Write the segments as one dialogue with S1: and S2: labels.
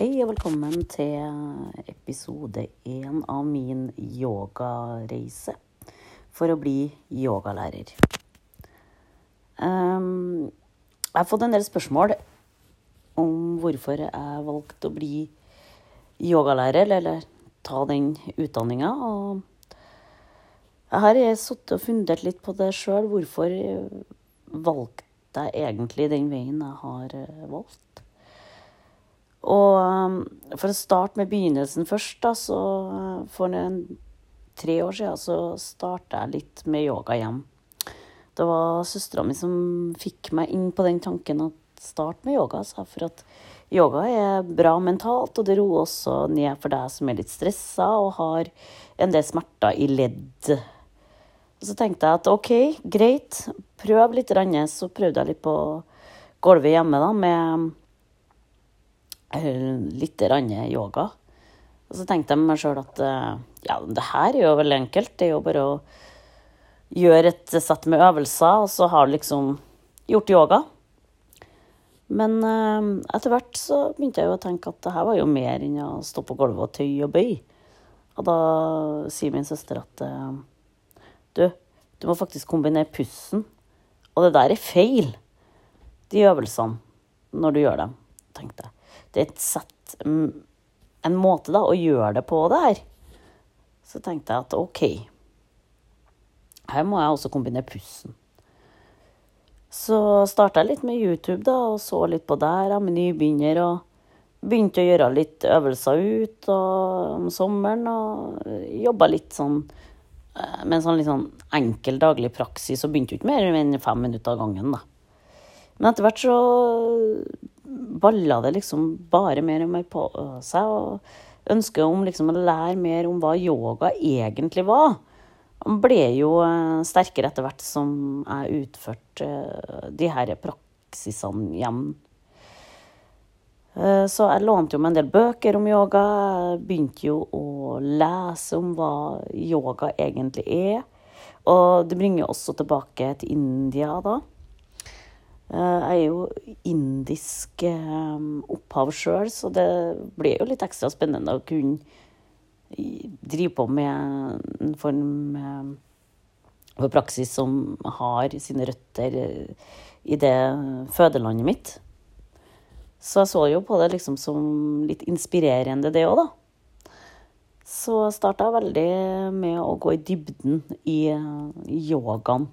S1: Hei og velkommen til episode én av min yogareise for å bli yogalærer. Um, jeg har fått en del spørsmål om hvorfor jeg valgte å bli yogalærer, eller ta den utdanninga. Og jeg har sittet og fundert litt på det sjøl. Hvorfor valgte jeg egentlig den veien jeg har valgt? Og um, for å starte med begynnelsen først, da, så uh, for en, tre år siden så starta jeg litt med yoga hjem. Det var søstera mi som fikk meg inn på den tanken at start med yoga, sa for at yoga er bra mentalt, og det roer også ned for deg som er litt stressa og har en del smerter i ledd. Så tenkte jeg at OK, greit, prøv litt. Så prøvde jeg litt på gulvet hjemme da, med litt yoga. Og så tenkte jeg med meg sjøl at eh, ja, det her er jo veldig enkelt. Det er jo bare å gjøre et sett med øvelser, og så har du liksom gjort yoga. Men eh, etter hvert så begynte jeg jo å tenke at det her var jo mer enn å stå på gulvet og tøye og bøye. Og da sier min søster at eh, du, du må faktisk kombinere pussen. Og det der er feil, de øvelsene, når du gjør dem, tenkte jeg det er et sett En måte da å gjøre det på det her. Så tenkte jeg at OK. Her må jeg også kombinere pussen. Så starta jeg litt med YouTube da, og så litt på der med nybegynner. Og begynte å gjøre litt øvelser ut og, om sommeren. Og jobba litt sånn eh, med en sånn litt sånn enkel daglig praksis. Og begynte ikke mer enn fem minutter av gangen, da. Men etter hvert så balla det liksom bare mer og mer på seg. Og ønsket om liksom å lære mer om hva yoga egentlig var. Han ble jo eh, sterkere etter hvert som jeg utførte eh, de her praksisene hjem. Eh, så jeg lånte jo meg en del bøker om yoga. Begynte jo å lese om hva yoga egentlig er. Og det bringer også tilbake til India da. Jeg er jo indisk eh, opphav sjøl, så det blir jo litt ekstra spennende å kunne drive på med en form for praksis som har sine røtter i det fødelandet mitt. Så jeg så jo på det liksom som litt inspirerende, det òg, da. Så starta jeg veldig med å gå i dybden i yogaen.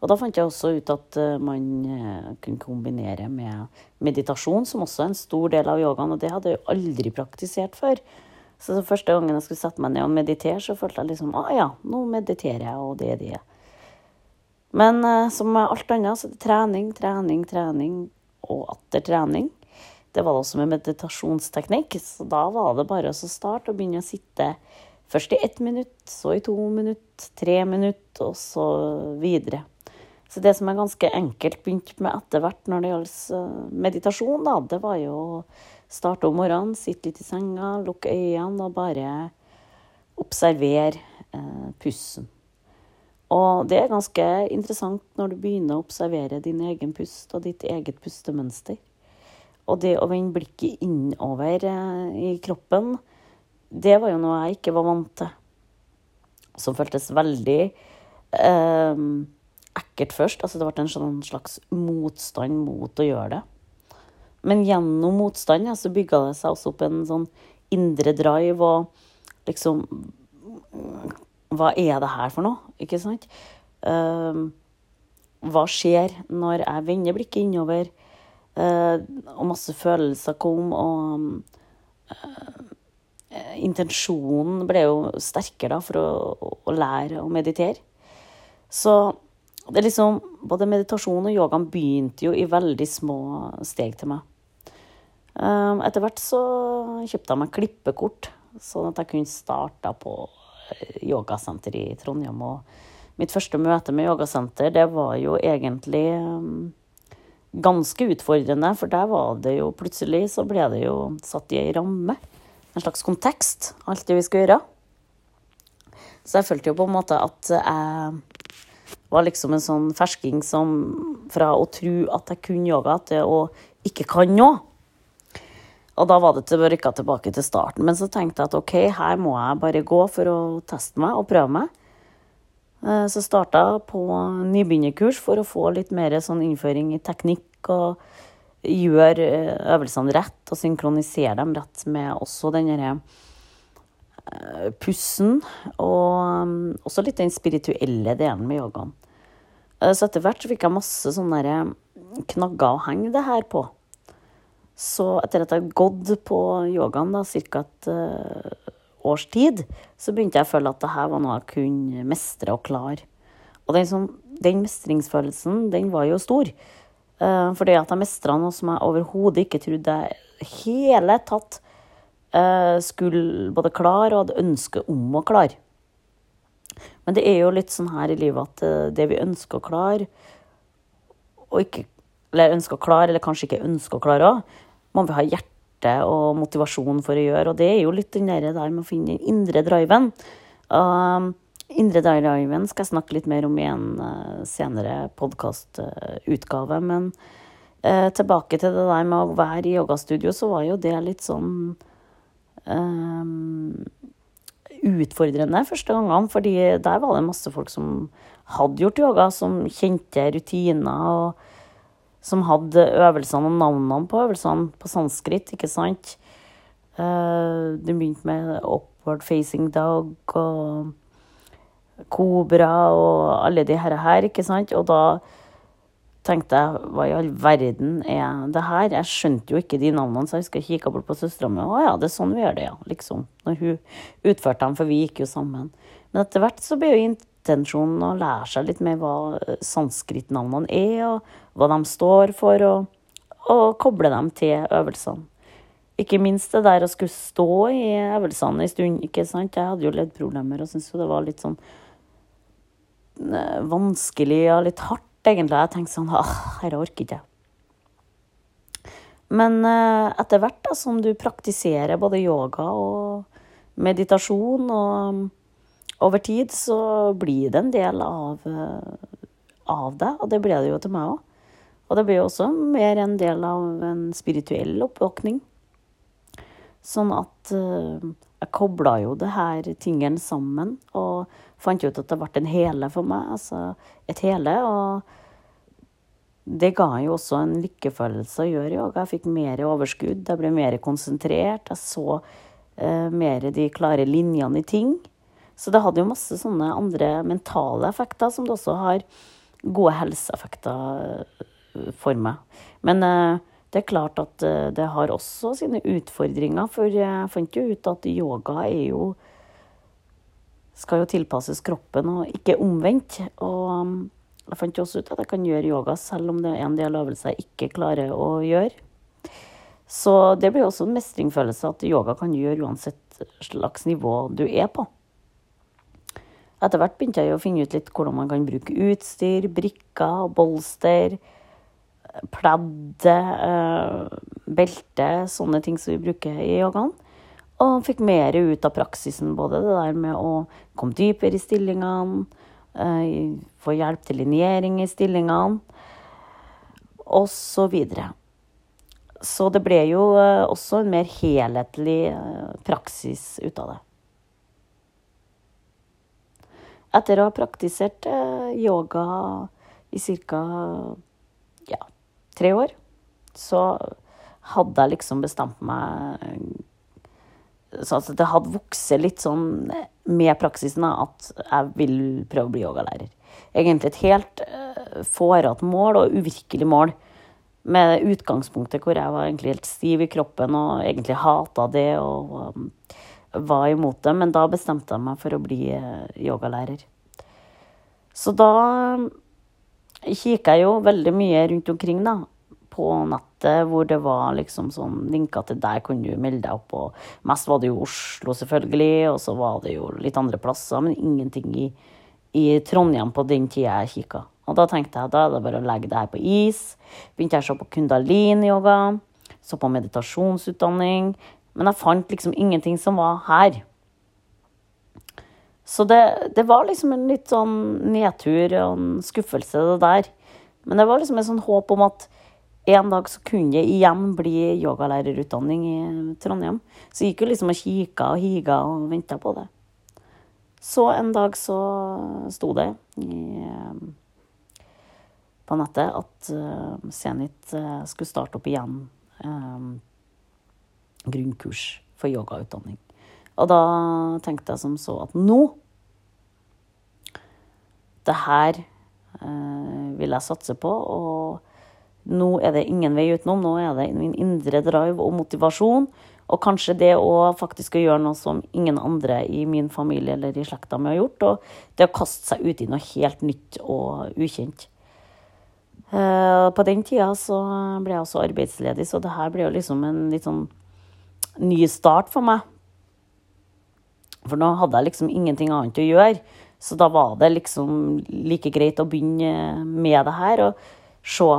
S1: Og da fant jeg også ut at eh, man eh, kunne kombinere med meditasjon, som også er en stor del av yogaen, og det hadde jeg jo aldri praktisert før. Så første gangen jeg skulle sette meg ned og meditere, så følte jeg liksom ah ja, nå mediterer jeg, og det er det. Men eh, som med alt annet, så er det trening, trening, trening og atter trening. Det var det også med meditasjonsteknikk, så da var det bare å starte og begynne å sitte først i ett minutt, så i to minutt, tre minutt, og så videre. Så det som er ganske enkelt begynt med etter hvert når det gjaldt eh, meditasjon, da, det var jo å starte om morgenen, sitte litt i senga, lukke øynene og bare observere eh, pusten. Og det er ganske interessant når du begynner å observere din egen pust og ditt eget pustemønster. Og det å vende blikket innover eh, i kroppen, det var jo noe jeg ikke var vant til. Som føltes veldig eh, ekkelt først. Altså det ble en sånn slags motstand mot å gjøre det. Men gjennom motstand ja, så bygga det seg også opp en sånn indre drive og liksom Hva er det her for noe? Ikke sant? Uh, hva skjer når jeg vender blikket innover, uh, og masse følelser kom, og uh, intensjonen ble jo sterkere da, for å, å lære å meditere. Så det liksom, Både meditasjon og yogaen begynte jo i veldig små steg til meg. Ehm, etter hvert så kjøpte jeg meg klippekort, sånn at jeg kunne starte på eh, yogasenter i Trondheim. Og mitt første møte med yogasenter, det var jo egentlig ehm, ganske utfordrende, for der var det jo plutselig så ble det jo satt i ei ramme. En slags kontekst, alt det vi skulle gjøre. Så jeg følte jo på en måte at jeg var liksom en sånn fersking som fra å tro at jeg kunne yoga, til å ikke kan noe. Og da var det til å rykke tilbake til starten. Men så tenkte jeg at ok, her må jeg bare gå for å teste meg og prøve meg. Eh, så starta jeg på nybegynnerkurs for å få litt mer sånn innføring i teknikk og gjøre eh, øvelsene rett og synkronisere dem rett med også den derre eh, pussen. Og mm, også litt den spirituelle delen med yogaen. Så etter hvert så fikk jeg masse sånne knagger å henge det her på. Så etter at jeg hadde gått på yogaen da, ca. et uh, års tid, så begynte jeg å føle at det her var noe jeg kunne mestre og klare. Og den, som, den mestringsfølelsen, den var jo stor. For fordi at jeg mestra noe som jeg overhodet ikke trodde jeg hele tatt skulle både klare og hadde ønske om å klare. Men det er jo litt sånn her i livet at uh, det vi ønsker å klare, og ikke eller ønsker å klare, eller kanskje ikke ønsker å klare òg, må vi ha hjerte og motivasjon for å gjøre. Og det er jo litt den der med å finne den indre driven. Uh, indre driven skal jeg snakke litt mer om i en uh, senere podkastutgave. Men uh, tilbake til det der med å være i yogastudio, så var jo det litt sånn utfordrende første gangene. fordi der var det masse folk som hadde gjort yoga, som kjente rutiner. og som hadde øvelsene og navnene på øvelsene på sanskrit, ikke sant. Uh, det begynte med Upward Facing Dog og Kobra og alle de her, ikke sant. Og da tenkte jeg hva i all verden er det her? Jeg skjønte jo ikke de navnene, så jeg husker jeg kikka bort på søstera mi. Å ja, det er sånn vi gjør det, ja. Liksom. Når hun utførte dem, for vi gikk jo sammen. Men etter hvert så ble jo intensjonen å lære seg litt mer hva sanskritnavnene er, og hva de står for, og, og koble dem til øvelsene. Ikke minst det der å skulle stå i øvelsene en stund. ikke sant? Jeg hadde jo leddproblemer og syntes jo det var litt sånn eh, vanskelig og litt hardt, egentlig. Jeg tenkte sånn åh, dette orker ikke. Men eh, etter hvert da, som du praktiserer både yoga og meditasjon og over tid så blir det en del av, eh, av deg, og det ble det jo til meg òg. Og det blir jo også mer en del av en spirituell oppvåkning. Sånn at uh, jeg kobla jo det her tingene sammen og fant ut at det ble en hele for meg. Altså et hele. Og det ga jo også en lykkefølelse å gjøre yoga. Jeg fikk mer overskudd, jeg ble mer konsentrert. Jeg så eh, mer de klare linjene i ting. Så det hadde jo masse sånne andre mentale effekter som det også har gode helseeffekter eh, for meg. Men eh, det er klart at eh, det har også sine utfordringer, for jeg fant jo ut at yoga er jo skal jo tilpasses kroppen, og ikke omvendt. Og mm, jeg fant jo også ut at jeg kan gjøre yoga selv om det er en del øvelser jeg ikke klarer å gjøre. Så det blir også en mestringsfølelse at yoga kan gjøre uansett slags nivå du er på. Etter hvert begynte jeg å finne ut litt hvordan man kan bruke utstyr, brikker, bolster, pledde, eh, belte, sånne ting som vi bruker i yogaen. Og fikk mer ut av praksisen, både det der med å komme dypere i stillingene, eh, få hjelp til linjering i stillingene, og så videre. Så det ble jo eh, også en mer helhetlig praksis ut av det. Etter å ha praktisert eh, yoga i ca. Ja, tre år, så hadde jeg liksom bestemt meg så altså, Det hadde vokst litt sånn med praksisen at jeg vil prøve å bli yogalærer. Egentlig et helt uh, fårete mål og uvirkelig mål. Med utgangspunktet hvor jeg var egentlig helt stiv i kroppen og egentlig hata det. og um, var imot det, men da bestemte jeg meg for å bli uh, yogalærer. Så da kikker jeg jo veldig mye rundt omkring, da. På nettet hvor det var liksom sånn linker til der kunne du melde deg opp. Og mest var det jo Oslo, selvfølgelig, og så var det jo litt andre plasser, men ingenting i, i Trondheim på den tida jeg kikka. Og da tenkte jeg da er det bare å legge det her på is. Begynte jeg å se på kundalin-yoga, så på meditasjonsutdanning, men jeg fant liksom ingenting som var her. Så det, det, var liksom en litt sånn nedtur og en skuffelse, det der. Men det var liksom et sånn håp om at en dag så kunne det igjen bli yogalærerutdanning i Trondheim. Så jeg gikk jo liksom og kikka og higa og venta på det. Så en dag så sto det i, på nettet at uh, Zenit uh, skulle starte opp igjen um, grunnkurs for yogautdanning. Og da tenkte jeg som så at nå Det her uh, vil jeg satse på. og nå er det ingen vei utenom. Nå er det min indre drive og motivasjon. Og kanskje det å faktisk gjøre noe som ingen andre i min familie eller i slekta mi har gjort. Og det å kaste seg ut i noe helt nytt og ukjent. Eh, på den tida så ble jeg også arbeidsledig, så det her ble jo liksom en litt sånn ny start for meg. For nå hadde jeg liksom ingenting annet å gjøre. Så da var det liksom like greit å begynne med det her og se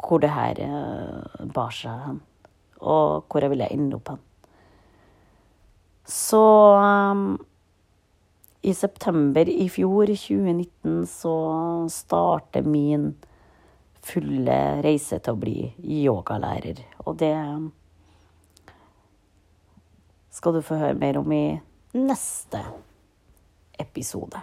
S1: hvor det her eh, bar seg hen, og hvor jeg ville ende opp hen. Så um, i september i fjor, 2019, så starter min fulle reise til å bli yogalærer. Og det skal du få høre mer om i neste episode.